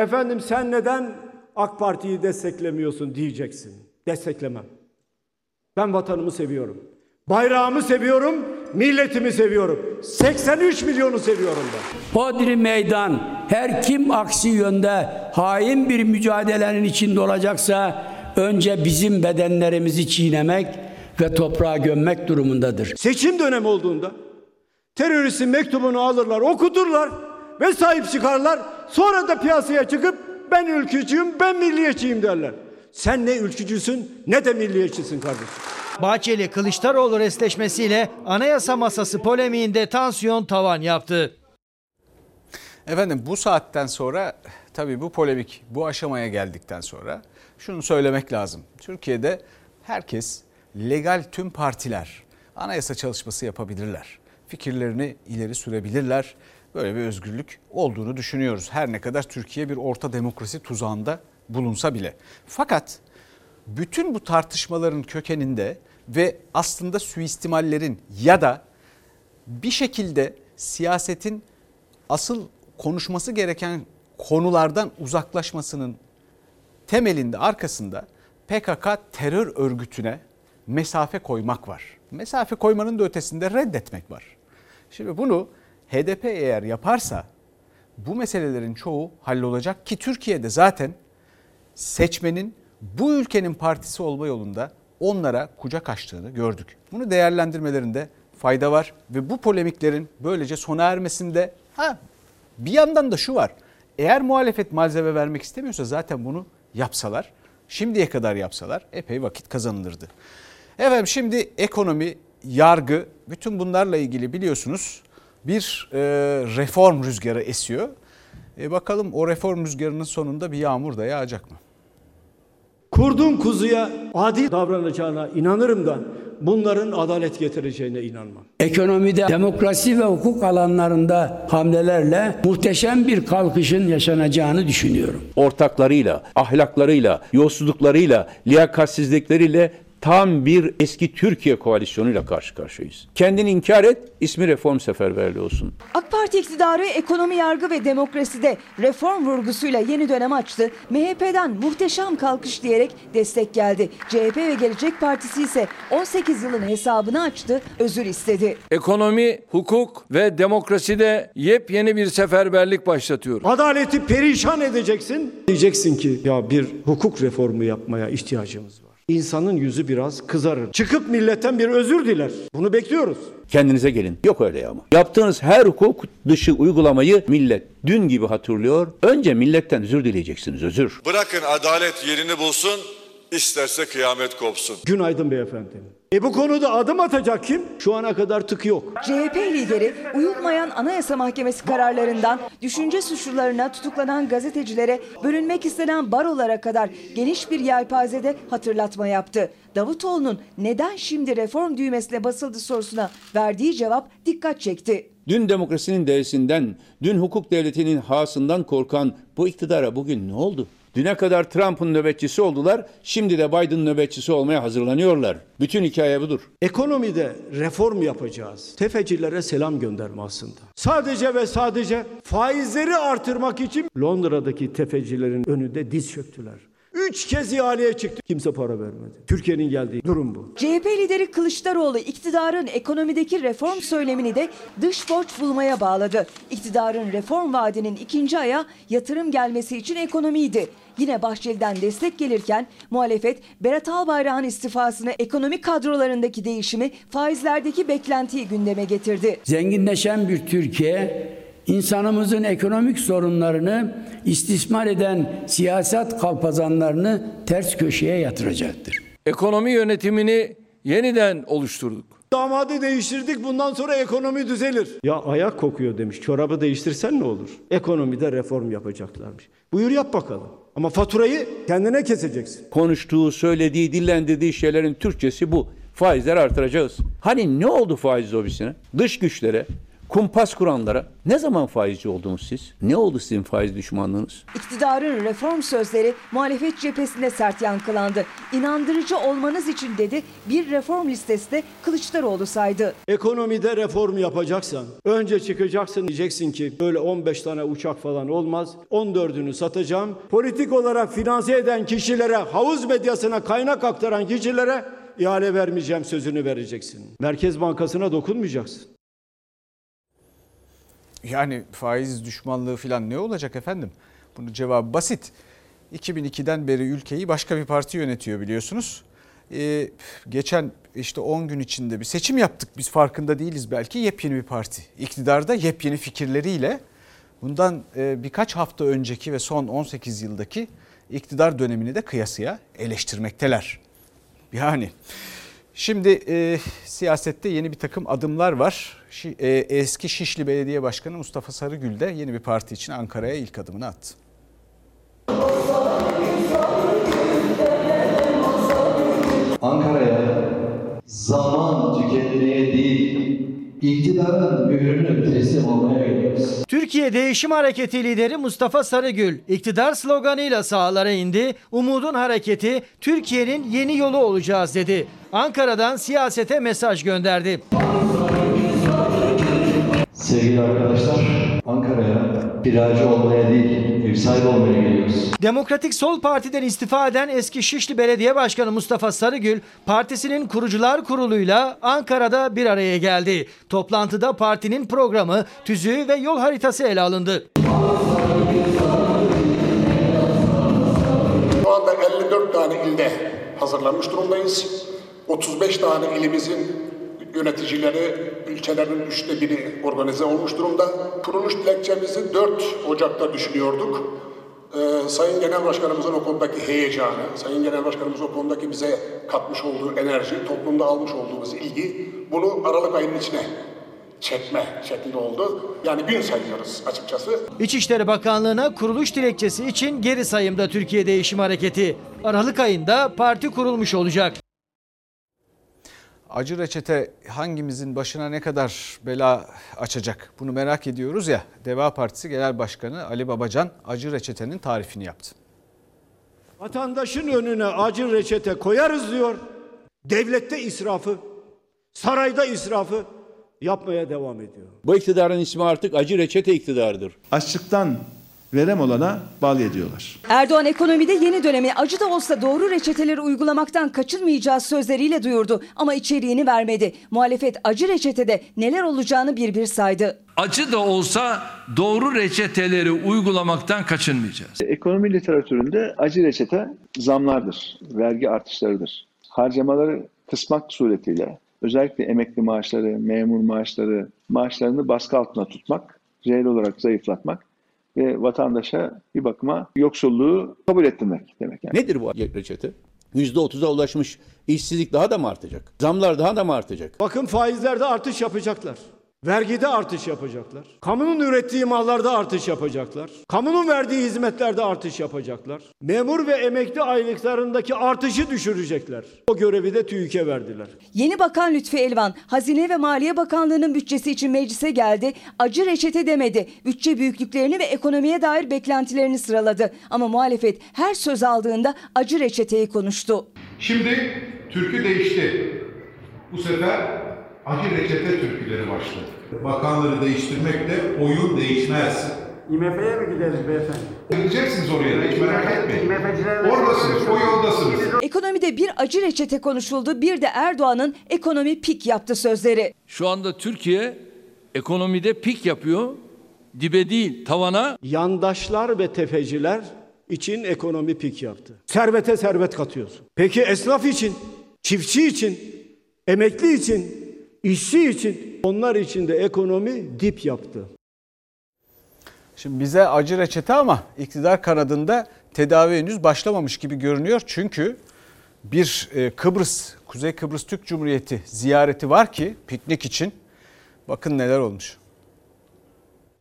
Speaker 15: efendim sen neden AK Parti'yi desteklemiyorsun diyeceksin. Desteklemem. Ben vatanımı seviyorum. Bayrağımı seviyorum, milletimi seviyorum. 83 milyonu seviyorum ben.
Speaker 18: Hodri meydan her kim aksi yönde hain bir mücadelenin içinde olacaksa önce bizim bedenlerimizi çiğnemek ve toprağa gömmek durumundadır.
Speaker 15: Seçim dönemi olduğunda teröristin mektubunu alırlar, okuturlar ve sahip çıkarlar. Sonra da piyasaya çıkıp ben ülkücüyüm, ben milliyetçiyim derler. Sen ne ülkücüsün ne de milliyetçisin kardeşim.
Speaker 17: Bahçeli Kılıçdaroğlu resleşmesiyle anayasa masası polemiğinde tansiyon tavan yaptı.
Speaker 1: Efendim bu saatten sonra tabii bu polemik bu aşamaya geldikten sonra şunu söylemek lazım. Türkiye'de herkes legal tüm partiler anayasa çalışması yapabilirler. Fikirlerini ileri sürebilirler. Böyle bir özgürlük olduğunu düşünüyoruz. Her ne kadar Türkiye bir orta demokrasi tuzağında bulunsa bile. Fakat bütün bu tartışmaların kökeninde ve aslında suistimallerin ya da bir şekilde siyasetin asıl konuşması gereken konulardan uzaklaşmasının temelinde arkasında PKK terör örgütüne mesafe koymak var. Mesafe koymanın da ötesinde reddetmek var. Şimdi bunu HDP eğer yaparsa bu meselelerin çoğu hallolacak ki Türkiye'de zaten seçmenin bu ülkenin partisi olma yolunda onlara kucak açtığını gördük. Bunu değerlendirmelerinde fayda var ve bu polemiklerin böylece sona ermesinde ha bir yandan da şu var. Eğer muhalefet malzeme vermek istemiyorsa zaten bunu yapsalar, şimdiye kadar yapsalar epey vakit kazanılırdı. Efendim şimdi ekonomi, yargı, bütün bunlarla ilgili biliyorsunuz bir e, reform rüzgarı esiyor. E, bakalım o reform rüzgarının sonunda bir yağmur da yağacak mı?
Speaker 15: Kurdun kuzuya adil davranacağına inanırım da bunların adalet getireceğine inanmam.
Speaker 18: Ekonomide, demokrasi ve hukuk alanlarında hamlelerle muhteşem bir kalkışın yaşanacağını düşünüyorum.
Speaker 21: ortaklarıyla, ahlaklarıyla, yolsuzluklarıyla, liyakatsizlikleriyle tam bir eski Türkiye koalisyonuyla karşı karşıyayız. Kendini inkar et, ismi reform seferberliği olsun.
Speaker 22: AK Parti iktidarı ekonomi, yargı ve demokraside reform vurgusuyla yeni dönem açtı. MHP'den muhteşem kalkış diyerek destek geldi. CHP ve Gelecek Partisi ise 18 yılın hesabını açtı, özür istedi.
Speaker 23: Ekonomi, hukuk ve demokraside yepyeni bir seferberlik başlatıyor.
Speaker 15: Adaleti perişan edeceksin. Diyeceksin ki ya bir hukuk reformu yapmaya ihtiyacımız var. İnsanın yüzü biraz kızarır. Çıkıp milletten bir özür diler. Bunu bekliyoruz.
Speaker 21: Kendinize gelin. Yok öyle ama. Yaptığınız her hukuk dışı uygulamayı millet dün gibi hatırlıyor. Önce milletten özür dileyeceksiniz, özür.
Speaker 24: Bırakın adalet yerini bulsun, isterse kıyamet kopsun.
Speaker 15: Günaydın beyefendi. E bu konuda adım atacak kim? Şu ana kadar tık yok.
Speaker 22: CHP lideri uyulmayan Anayasa Mahkemesi kararlarından düşünce suçlularına tutuklanan gazetecilere bölünmek istenen barolara kadar geniş bir yelpazede hatırlatma yaptı. Davutoğlu'nun neden şimdi reform düğmesine basıldı sorusuna verdiği cevap dikkat çekti.
Speaker 21: Dün demokrasinin değersinden, dün hukuk devletinin hasından korkan bu iktidara bugün ne oldu? Düne kadar Trump'ın nöbetçisi oldular, şimdi de Biden nöbetçisi olmaya hazırlanıyorlar. Bütün hikaye budur.
Speaker 15: Ekonomide reform yapacağız. Tefecilere selam gönderme aslında. Sadece ve sadece faizleri artırmak için Londra'daki tefecilerin önünde diz çöktüler. Üç kez ihaleye çıktı. Kimse para vermedi. Türkiye'nin geldiği durum bu.
Speaker 22: CHP lideri Kılıçdaroğlu iktidarın ekonomideki reform söylemini de dış borç bulmaya bağladı. İktidarın reform vaadinin ikinci aya yatırım gelmesi için ekonomiydi. Yine Bahçeli'den destek gelirken muhalefet Berat Albayrak'ın istifasını ekonomik kadrolarındaki değişimi faizlerdeki beklentiyi gündeme getirdi.
Speaker 18: Zenginleşen bir Türkiye insanımızın ekonomik sorunlarını istismar eden siyaset kalpazanlarını ters köşeye yatıracaktır.
Speaker 23: Ekonomi yönetimini yeniden oluşturduk.
Speaker 15: Damadı değiştirdik bundan sonra ekonomi düzelir. Ya ayak kokuyor demiş. Çorabı değiştirsen ne olur? Ekonomide reform yapacaklarmış. Buyur yap bakalım. Ama faturayı kendine keseceksin.
Speaker 21: Konuştuğu, söylediği, dillendirdiği şeylerin Türkçesi bu. Faizleri artıracağız. Hani ne oldu faiz lobisine? Dış güçlere, kumpas kuranlara ne zaman faizci oldunuz siz? Ne oldu sizin faiz düşmanlığınız?
Speaker 22: İktidarın reform sözleri muhalefet cephesinde sert yankılandı. İnandırıcı olmanız için dedi bir reform listesi de Kılıçdaroğlu saydı.
Speaker 15: Ekonomide reform yapacaksan önce çıkacaksın diyeceksin ki böyle 15 tane uçak falan olmaz. 14'ünü satacağım. Politik olarak finanse eden kişilere, havuz medyasına kaynak aktaran kişilere ihale vermeyeceğim sözünü vereceksin. Merkez Bankası'na dokunmayacaksın.
Speaker 1: Yani faiz düşmanlığı falan ne olacak efendim? Bunun cevabı basit. 2002'den beri ülkeyi başka bir parti yönetiyor biliyorsunuz. Ee, geçen işte 10 gün içinde bir seçim yaptık biz farkında değiliz belki yepyeni bir parti. İktidarda yepyeni fikirleriyle bundan e, birkaç hafta önceki ve son 18 yıldaki iktidar dönemini de kıyasıya eleştirmekteler. Yani şimdi e, siyasette yeni bir takım adımlar var. Şi, e, eski Şişli Belediye Başkanı Mustafa Sarıgül de yeni bir parti için Ankara'ya ilk adımını attı.
Speaker 25: Ankara'ya zaman tükenmeye değil, iktidarın mührünü teslim olmaya geliyoruz.
Speaker 17: Türkiye Değişim Hareketi lideri Mustafa Sarıgül iktidar sloganıyla sahalara indi. Umudun hareketi Türkiye'nin yeni yolu olacağız dedi. Ankara'dan siyasete mesaj gönderdi.
Speaker 25: Sevgili arkadaşlar, Ankara'ya kiracı olmaya değil, ev sahibi olmaya geliyoruz.
Speaker 17: Demokratik Sol Parti'den istifa eden eski Şişli Belediye Başkanı Mustafa Sarıgül, partisinin kurucular kuruluyla Ankara'da bir araya geldi. Toplantıda partinin programı, tüzüğü ve yol haritası ele alındı.
Speaker 26: Şu anda 54 tane ilde hazırlanmış durumdayız. 35 tane ilimizin yöneticileri ilçelerin üçte biri organize olmuş durumda. Kuruluş dilekçemizi 4 Ocak'ta düşünüyorduk. Ee, Sayın Genel Başkanımızın o konudaki heyecanı, Sayın Genel Başkanımızın o konudaki bize katmış olduğu enerji, toplumda almış olduğumuz ilgi bunu Aralık ayının içine çekme şeklinde oldu. Yani gün sayıyoruz açıkçası.
Speaker 17: İçişleri Bakanlığı'na kuruluş dilekçesi için geri sayımda Türkiye Değişim Hareketi. Aralık ayında parti kurulmuş olacak.
Speaker 1: Acı reçete hangimizin başına ne kadar bela açacak bunu merak ediyoruz ya. Deva Partisi Genel Başkanı Ali Babacan acı reçetenin tarifini yaptı.
Speaker 15: Vatandaşın önüne acı reçete koyarız diyor. Devlette israfı, sarayda israfı yapmaya devam ediyor.
Speaker 21: Bu iktidarın ismi artık acı reçete iktidarıdır.
Speaker 16: Açlıktan verem olana bal yediyorlar.
Speaker 22: Erdoğan ekonomide yeni dönemi acı da olsa doğru reçeteleri uygulamaktan kaçınmayacağı sözleriyle duyurdu ama içeriğini vermedi. Muhalefet acı reçetede neler olacağını bir bir saydı.
Speaker 27: Acı da olsa doğru reçeteleri uygulamaktan kaçınmayacağız.
Speaker 16: Ekonomi literatüründe acı reçete zamlardır, vergi artışlarıdır. Harcamaları kısmak suretiyle özellikle emekli maaşları, memur maaşları, maaşlarını baskı altına tutmak, reel olarak zayıflatmak ve vatandaşa bir bakıma yoksulluğu kabul ettirmek demek. Yani.
Speaker 21: Nedir bu reçete? %30'a ulaşmış işsizlik daha da mı artacak? Zamlar daha da mı artacak?
Speaker 15: Bakın faizlerde artış yapacaklar. Vergide artış yapacaklar. Kamunun ürettiği mallarda artış yapacaklar. Kamunun verdiği hizmetlerde artış yapacaklar. Memur ve emekli aylıklarındaki artışı düşürecekler. O görevi de TÜİK'e verdiler.
Speaker 22: Yeni Bakan Lütfi Elvan, Hazine ve Maliye Bakanlığı'nın bütçesi için meclise geldi. Acı reçete demedi. Bütçe büyüklüklerini ve ekonomiye dair beklentilerini sıraladı. Ama muhalefet her söz aldığında acı reçeteyi konuştu.
Speaker 28: Şimdi türkü değişti. Bu sefer acı reçete türküleri başladı. Bakanları değiştirmekle oyun değişmez.
Speaker 29: IMF'ye mi gideriz beyefendi?
Speaker 28: Gideceksiniz oraya da hiç merak etmeyin. Oradasınız, o yoldasınız.
Speaker 22: Ekonomide bir acı reçete konuşuldu. Bir de Erdoğan'ın ekonomi pik yaptı sözleri.
Speaker 27: Şu anda Türkiye ekonomide pik yapıyor. Dibe değil tavana.
Speaker 15: Yandaşlar ve tefeciler için ekonomi pik yaptı. Servete servet katıyorsun. Peki esnaf için, çiftçi için, emekli için, işçi için onlar için de ekonomi dip yaptı.
Speaker 1: Şimdi bize acı reçete ama iktidar kanadında tedavi henüz başlamamış gibi görünüyor. Çünkü bir e, Kıbrıs, Kuzey Kıbrıs Türk Cumhuriyeti ziyareti var ki piknik için. Bakın neler olmuş.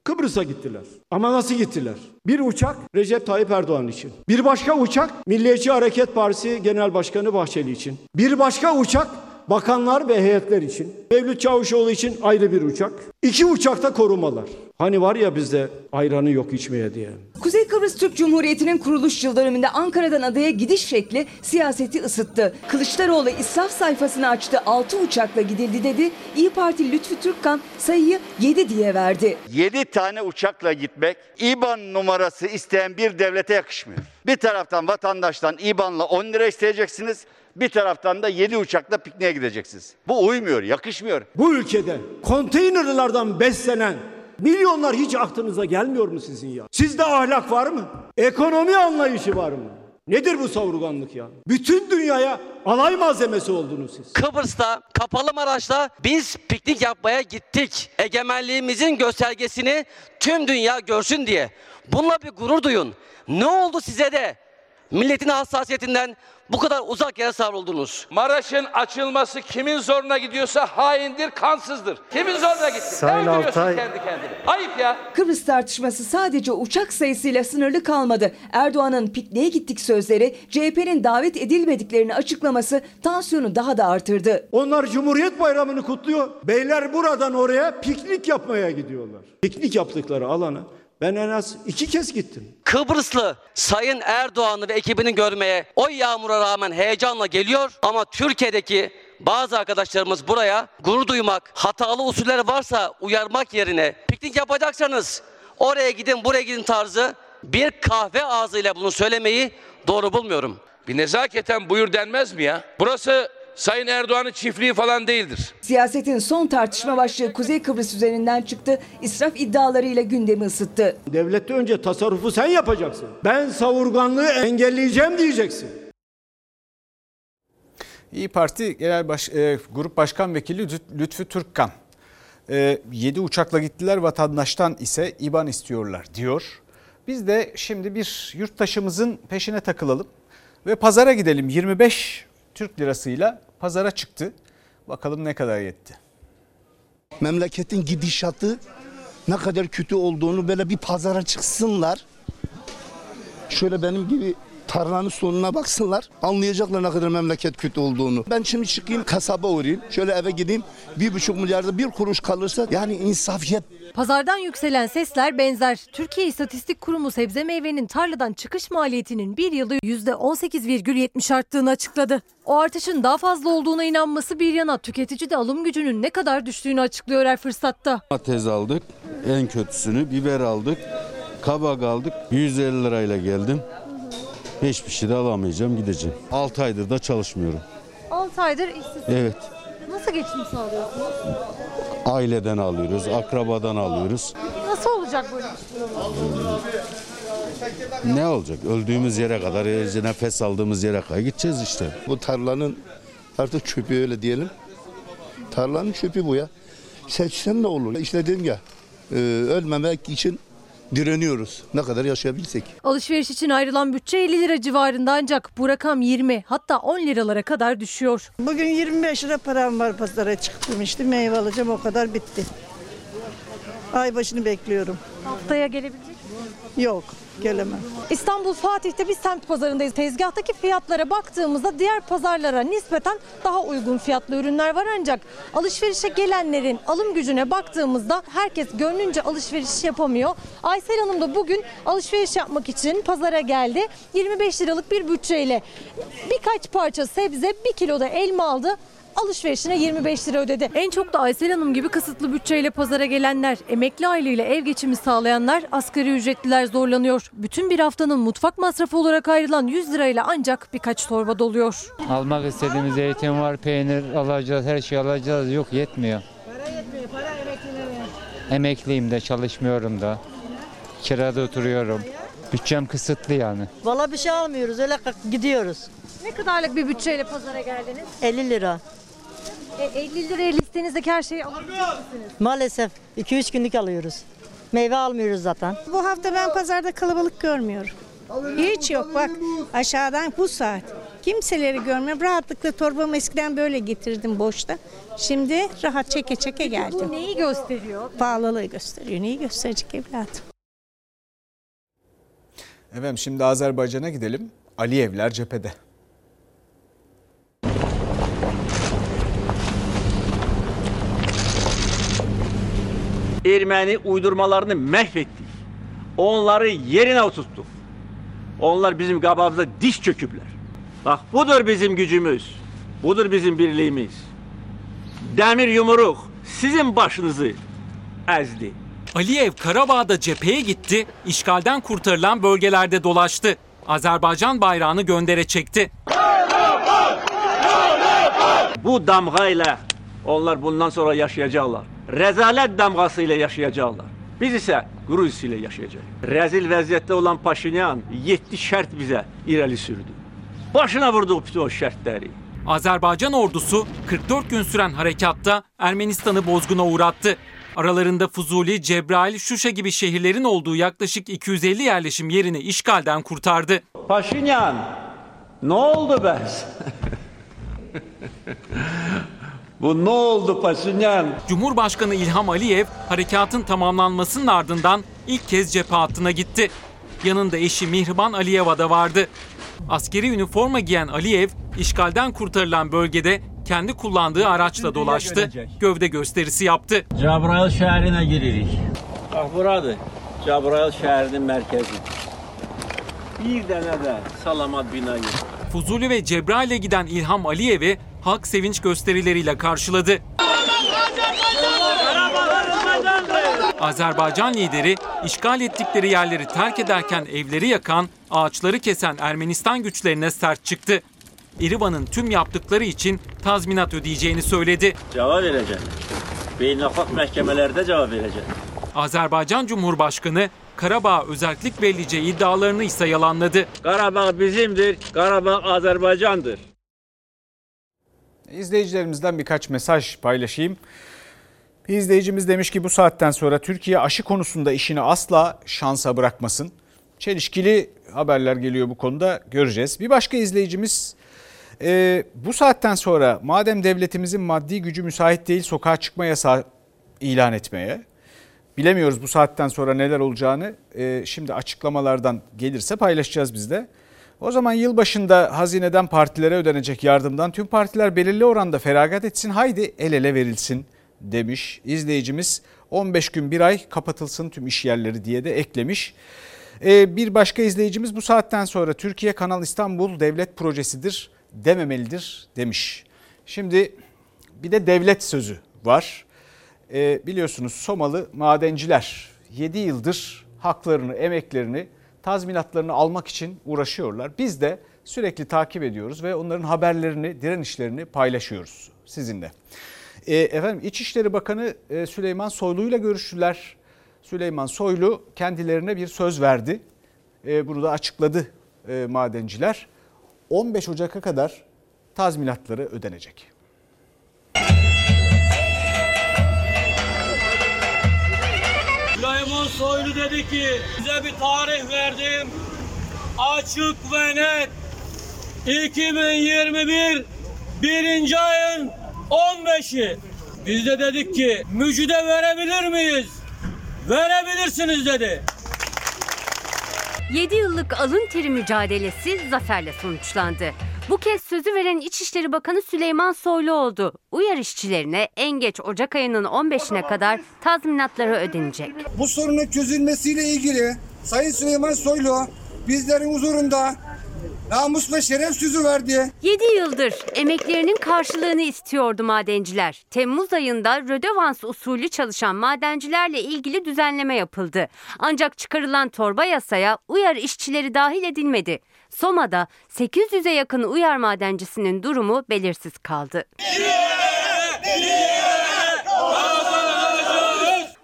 Speaker 15: Kıbrıs'a gittiler. Ama nasıl gittiler? Bir uçak Recep Tayyip Erdoğan için. Bir başka uçak Milliyetçi Hareket Partisi Genel Başkanı Bahçeli için. Bir başka uçak bakanlar ve heyetler için. Mevlüt Çavuşoğlu için ayrı bir uçak. İki uçakta korumalar. Hani var ya bizde ayranı yok içmeye diye.
Speaker 22: Kuzey Kıbrıs Türk Cumhuriyeti'nin kuruluş yıl dönümünde Ankara'dan adaya gidiş şekli siyaseti ısıttı. Kılıçdaroğlu israf sayfasını açtı. 6 uçakla gidildi dedi. İyi Parti Lütfü Türkkan sayıyı 7 diye verdi.
Speaker 30: 7 tane uçakla gitmek İBAN numarası isteyen bir devlete yakışmıyor. Bir taraftan vatandaştan İBAN'la 10 lira isteyeceksiniz. Bir taraftan da 7 uçakla pikniğe gideceksiniz. Bu uymuyor, yakışmıyor.
Speaker 15: Bu ülkede konteynerlardan beslenen Milyonlar hiç aklınıza gelmiyor mu sizin ya? Sizde ahlak var mı? Ekonomi anlayışı var mı? Nedir bu savurganlık ya? Bütün dünyaya alay malzemesi oldunuz siz.
Speaker 31: Kıbrıs'ta kapalı Maraş'ta biz piknik yapmaya gittik. Egemenliğimizin göstergesini tüm dünya görsün diye. Bununla bir gurur duyun. Ne oldu size de? Milletin hassasiyetinden bu kadar uzak yere savruldunuz.
Speaker 23: Maraş'ın açılması kimin zoruna gidiyorsa haindir, kansızdır. Kimin zoruna gitti?
Speaker 29: Sayın Altay-
Speaker 23: kendi kendini? Ayıp ya.
Speaker 22: Kıbrıs tartışması sadece uçak sayısıyla sınırlı kalmadı. Erdoğan'ın pikniğe gittik sözleri, CHP'nin davet edilmediklerini açıklaması tansiyonu daha da artırdı.
Speaker 15: Onlar Cumhuriyet Bayramı'nı kutluyor. Beyler buradan oraya piknik yapmaya gidiyorlar. Piknik yaptıkları alana ben en az iki kez gittim.
Speaker 31: Kıbrıslı Sayın Erdoğan'ı ve ekibini görmeye oy yağmura rağmen heyecanla geliyor ama Türkiye'deki bazı arkadaşlarımız buraya gurur duymak, hatalı usuller varsa uyarmak yerine piknik yapacaksanız oraya gidin buraya gidin tarzı bir kahve ağzıyla bunu söylemeyi doğru bulmuyorum.
Speaker 23: Bir nezaketen buyur denmez mi ya? Burası Sayın Erdoğan'ın çiftliği falan değildir.
Speaker 22: Siyasetin son tartışma başlığı Kuzey Kıbrıs üzerinden çıktı. İsraf iddialarıyla gündemi ısıttı.
Speaker 15: Devlette önce tasarrufu sen yapacaksın. Ben savurganlığı engelleyeceğim diyeceksin.
Speaker 1: İyi Parti Genel Baş, e, Grup Başkan Vekili Lüt- Lütfü Türkkan. 7 uçakla gittiler vatandaştan ise IBAN istiyorlar diyor. Biz de şimdi bir yurttaşımızın peşine takılalım ve pazara gidelim. 25 Türk lirasıyla pazara çıktı. Bakalım ne kadar yetti.
Speaker 32: memleketin gidişatı ne kadar kötü olduğunu böyle bir pazara çıksınlar. Şöyle benim gibi tarlanın sonuna baksınlar. Anlayacaklar ne kadar memleket kötü olduğunu. Ben şimdi çıkayım kasaba uğrayayım. Şöyle eve gideyim. Bir buçuk milyarda bir kuruş kalırsa yani insafiyet
Speaker 33: Pazardan yükselen sesler benzer. Türkiye İstatistik Kurumu sebze meyvenin tarladan çıkış maliyetinin bir yılda %18,70 arttığını açıkladı. O artışın daha fazla olduğuna inanması bir yana tüketici de alım gücünün ne kadar düştüğünü açıklıyor her fırsatta.
Speaker 34: Domates aldık, en kötüsünü biber aldık, kabak aldık. 150 lirayla geldim. Hiçbir şey de alamayacağım gideceğim. 6 aydır da çalışmıyorum.
Speaker 33: 6 aydır işsiz.
Speaker 34: Evet.
Speaker 33: Nasıl geçim sağlıyorsunuz?
Speaker 34: Aileden alıyoruz, akrabadan alıyoruz.
Speaker 33: Nasıl olacak böyle bir şey?
Speaker 34: Ne olacak? Öldüğümüz yere kadar, nefes aldığımız yere kadar gideceğiz işte.
Speaker 32: Bu tarlanın artık çöpü öyle diyelim. Tarlanın çöpü bu ya. Seçsen ne olur? İşte dedim ya e, ölmemek için direniyoruz. Ne kadar yaşayabilsek.
Speaker 33: Alışveriş için ayrılan bütçe 50 lira civarında ancak bu rakam 20 hatta 10 liralara kadar düşüyor.
Speaker 35: Bugün 25 lira param var pazara çıktım işte meyve alacağım o kadar bitti. Ay başını bekliyorum.
Speaker 33: Haftaya gelebilecek misiniz?
Speaker 35: Yok gelemem.
Speaker 33: İstanbul Fatih'te bir semt pazarındayız. Tezgahtaki fiyatlara baktığımızda diğer pazarlara nispeten daha uygun fiyatlı ürünler var ancak alışverişe gelenlerin alım gücüne baktığımızda herkes gönlünce alışveriş yapamıyor. Aysel Hanım da bugün alışveriş yapmak için pazara geldi. 25 liralık bir bütçeyle birkaç parça sebze, bir kilo da elma aldı. Alışverişine 25 lira ödedi. En çok da Aysel Hanım gibi kısıtlı bütçeyle pazara gelenler, emekli aileyle ev geçimi sağlayanlar, asgari ücretliler zorlanıyor. Bütün bir haftanın mutfak masrafı olarak ayrılan 100 lirayla ancak birkaç torba doluyor.
Speaker 36: Almak istediğimiz zeytin var, peynir alacağız, her şey alacağız. Yok yetmiyor. Emekliyim de çalışmıyorum da. Kirada oturuyorum. Bütçem kısıtlı yani.
Speaker 37: Valla bir şey almıyoruz öyle gidiyoruz.
Speaker 33: Ne kadarlık bir bütçeyle pazara geldiniz?
Speaker 37: 50 lira.
Speaker 33: E, 50 liraya listenizdeki her şeyi alabilecek misiniz?
Speaker 37: Maalesef 2-3 günlük alıyoruz. Meyve almıyoruz zaten.
Speaker 38: Bu hafta ben pazarda kalabalık görmüyorum. Hiç yok bak aşağıdan bu saat. Kimseleri görmüyorum. Rahatlıkla torbamı eskiden böyle getirdim boşta. Şimdi rahat çeke çeke geldim.
Speaker 33: Bu neyi gösteriyor?
Speaker 38: Pahalılığı gösteriyor. Neyi gösterecek evladım?
Speaker 1: Efendim şimdi Azerbaycan'a gidelim. Aliyevler cephede.
Speaker 19: Ermeni uydurmalarını mahvettik. Onları yerine oturttuk. Onlar bizim kabağımıza diş çöküpler. Bak budur bizim gücümüz. Budur bizim birliğimiz. Demir yumruk sizin başınızı ezdi.
Speaker 39: Aliyev Karabağ'da cepheye gitti, işgalden kurtarılan bölgelerde dolaştı. Azerbaycan bayrağını göndere çekti.
Speaker 19: Bu damgayla onlar bundan sonra yaşayacaklar. Rezalet damgasıyla yaşayacaklar. Biz ise Gruz ile yaşayacağız. Rezil vaziyette olan Paşinyan 7 şart bize ileri sürdü. Başına vurdu bütün o şartları.
Speaker 2: Azerbaycan ordusu 44 gün süren harekatta Ermenistan'ı bozguna uğrattı. Aralarında Fuzuli, Cebrail, Şuşa gibi şehirlerin olduğu yaklaşık 250 yerleşim yerini işgalden kurtardı.
Speaker 19: Paşinyan ne oldu be? Bu ne oldu Paşinyan?
Speaker 2: Cumhurbaşkanı İlham Aliyev harekatın tamamlanmasının ardından ilk kez cephe hattına gitti. Yanında eşi Mihriban Aliyeva da vardı. Askeri üniforma giyen Aliyev, işgalden kurtarılan bölgede kendi kullandığı araçla dolaştı, gövde gösterisi yaptı.
Speaker 19: Cabrail şehrine giririk. Bak buradır. Cabrail şehrinin merkezi. Bir tane de salamat binayı.
Speaker 2: Fuzuli ve Cebrail'e giden İlham Aliyev'i halk sevinç gösterileriyle karşıladı. Azerbaycan lideri işgal ettikleri yerleri terk ederken evleri yakan, ağaçları kesen Ermenistan güçlerine sert çıktı. İrivan'ın tüm yaptıkları için tazminat ödeyeceğini söyledi.
Speaker 19: Cevap vereceğim. Beynelhak mahkemelerde cevap vereceğim.
Speaker 2: Azerbaycan Cumhurbaşkanı Karabağ özellik verileceği iddialarını ise yalanladı.
Speaker 19: Karabağ bizimdir, Karabağ Azerbaycan'dır.
Speaker 1: İzleyicilerimizden birkaç mesaj paylaşayım. Bir izleyicimiz demiş ki bu saatten sonra Türkiye aşı konusunda işini asla şansa bırakmasın. Çelişkili haberler geliyor bu konuda göreceğiz. Bir başka izleyicimiz e, bu saatten sonra madem devletimizin maddi gücü müsait değil sokağa çıkma yasağı ilan etmeye bilemiyoruz bu saatten sonra neler olacağını e, şimdi açıklamalardan gelirse paylaşacağız biz de. O zaman yılbaşında hazineden partilere ödenecek yardımdan tüm partiler belirli oranda feragat etsin haydi el ele verilsin demiş izleyicimiz. 15 gün bir ay kapatılsın tüm iş yerleri diye de eklemiş. Ee, bir başka izleyicimiz bu saatten sonra Türkiye Kanal İstanbul devlet projesidir dememelidir demiş. Şimdi bir de devlet sözü var. Ee, biliyorsunuz Somalı madenciler 7 yıldır haklarını, emeklerini, tazminatlarını almak için uğraşıyorlar. Biz de sürekli takip ediyoruz ve onların haberlerini, direnişlerini paylaşıyoruz sizinle. E, efendim İçişleri Bakanı e, Süleyman Soylu ile görüştüler. Süleyman Soylu kendilerine bir söz verdi. E, bunu da açıkladı e, madenciler. 15 Ocak'a kadar tazminatları ödenecek.
Speaker 27: Süleyman Soylu dedi ki bize bir tarih verdim. Açık ve net. 2021 birinci ayın 15'i. Biz de dedik ki müjde verebilir miyiz? Verebilirsiniz dedi.
Speaker 4: 7 yıllık alın teri mücadelesi zaferle sonuçlandı. Bu kez sözü veren İçişleri Bakanı Süleyman Soylu oldu. Uyar işçilerine en geç Ocak ayının 15'ine kadar tazminatları ödenecek.
Speaker 40: Bu sorunun çözülmesiyle ilgili Sayın Süleyman Soylu bizlerin huzurunda namus ve şeref sözü verdi.
Speaker 4: 7 yıldır emeklerinin karşılığını istiyordu madenciler. Temmuz ayında rödevans usulü çalışan madencilerle ilgili düzenleme yapıldı. Ancak çıkarılan torba yasaya uyar işçileri dahil edilmedi. Soma'da 800'e yakın uyar madencisinin durumu belirsiz kaldı.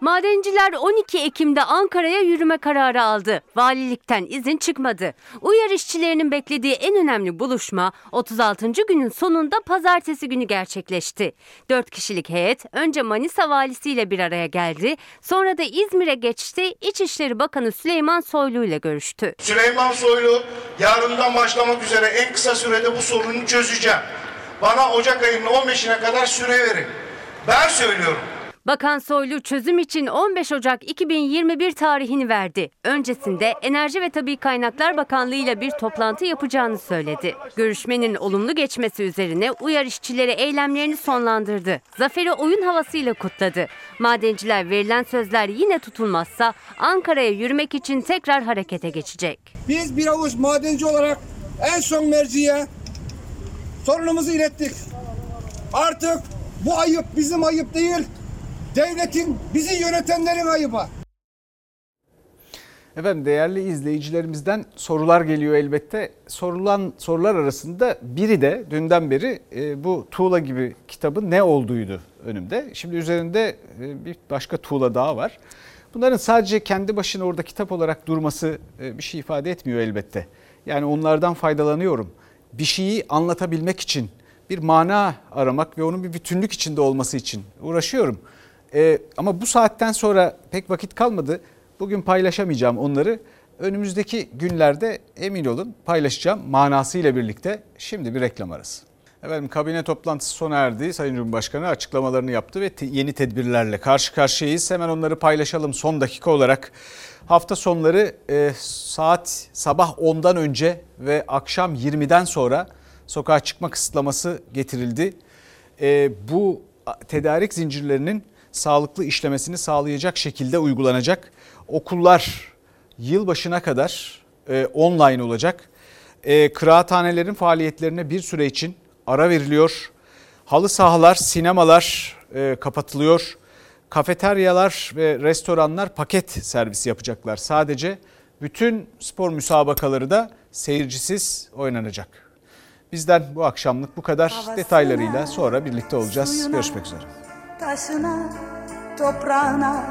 Speaker 4: Madenciler 12 Ekim'de Ankara'ya yürüme kararı aldı. Valilikten izin çıkmadı. Uyar işçilerinin beklediği en önemli buluşma 36. günün sonunda pazartesi günü gerçekleşti. 4 kişilik heyet önce Manisa valisiyle bir araya geldi. Sonra da İzmir'e geçti. İçişleri Bakanı Süleyman Soylu ile görüştü.
Speaker 40: Süleyman Soylu yarından başlamak üzere en kısa sürede bu sorunu çözeceğim. Bana Ocak ayının 15'ine kadar süre verin. Ben söylüyorum.
Speaker 4: Bakan Soylu çözüm için 15 Ocak 2021 tarihini verdi. Öncesinde Enerji ve Tabi Kaynaklar Bakanlığı ile bir toplantı yapacağını söyledi. Görüşmenin olumlu geçmesi üzerine uyar işçileri eylemlerini sonlandırdı. Zaferi oyun havasıyla kutladı. Madenciler verilen sözler yine tutulmazsa Ankara'ya yürümek için tekrar harekete geçecek.
Speaker 40: Biz bir avuç madenci olarak en son merciye sorunumuzu ilettik. Artık bu ayıp bizim ayıp değil, devletin bizi yönetenlerin ayıbı.
Speaker 1: Efendim değerli izleyicilerimizden sorular geliyor elbette. Sorulan sorular arasında biri de dünden beri e, bu tuğla gibi kitabın ne olduğuydu önümde. Şimdi üzerinde e, bir başka tuğla daha var. Bunların sadece kendi başına orada kitap olarak durması e, bir şey ifade etmiyor elbette. Yani onlardan faydalanıyorum. Bir şeyi anlatabilmek için bir mana aramak ve onun bir bütünlük içinde olması için uğraşıyorum. Ee, ama bu saatten sonra pek vakit kalmadı. Bugün paylaşamayacağım onları. Önümüzdeki günlerde emin olun paylaşacağım manasıyla birlikte. Şimdi bir reklam arası. Efendim kabine toplantısı sona erdi. Sayın Cumhurbaşkanı açıklamalarını yaptı ve te- yeni tedbirlerle karşı karşıyayız. Hemen onları paylaşalım son dakika olarak. Hafta sonları e, saat sabah 10'dan önce ve akşam 20'den sonra sokağa çıkma kısıtlaması getirildi. E, bu tedarik zincirlerinin sağlıklı işlemesini sağlayacak şekilde uygulanacak. Okullar yılbaşına kadar e, online olacak. E, kıraathanelerin faaliyetlerine bir süre için ara veriliyor. Halı sahalar, sinemalar e, kapatılıyor. Kafeteryalar ve restoranlar paket servis yapacaklar sadece. Bütün spor müsabakaları da seyircisiz oynanacak. Bizden bu akşamlık bu kadar detaylarıyla sonra birlikte olacağız. Görüşmek üzere.
Speaker 41: Taşına, toprağına.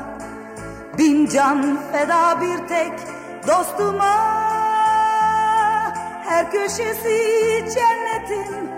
Speaker 41: Bin can feda bir tek dostuma. Her köşesi cennetin